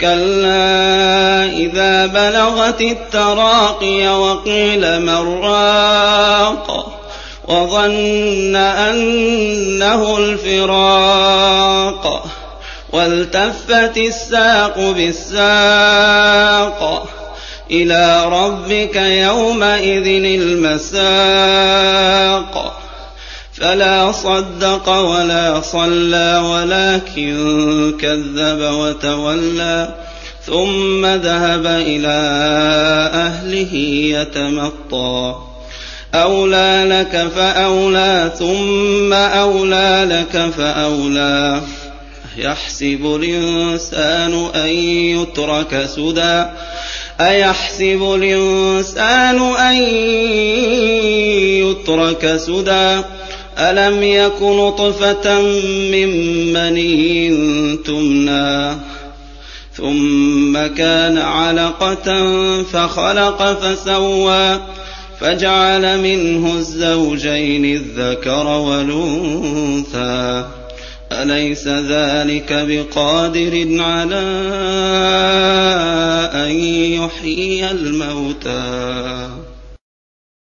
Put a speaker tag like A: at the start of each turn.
A: كلا إذا بلغت التراقي وقيل من راق وظن أنه الفراق والتفت الساق بالساق إلى ربك يومئذ المساق فلا صدق ولا صلى ولكن كذب وتولى ثم ذهب إلى أهله يتمطى. أولى لك فأولى ثم أولى لك فأولى. يحسب الإنسان أن يترك سدى. أيحسب الإنسان أن يترك سدى؟ ألم يك نطفة من مني تمنى ثم كان علقة فخلق فسوى فجعل منه الزوجين الذكر والأنثى. أليس ذلك بقادر على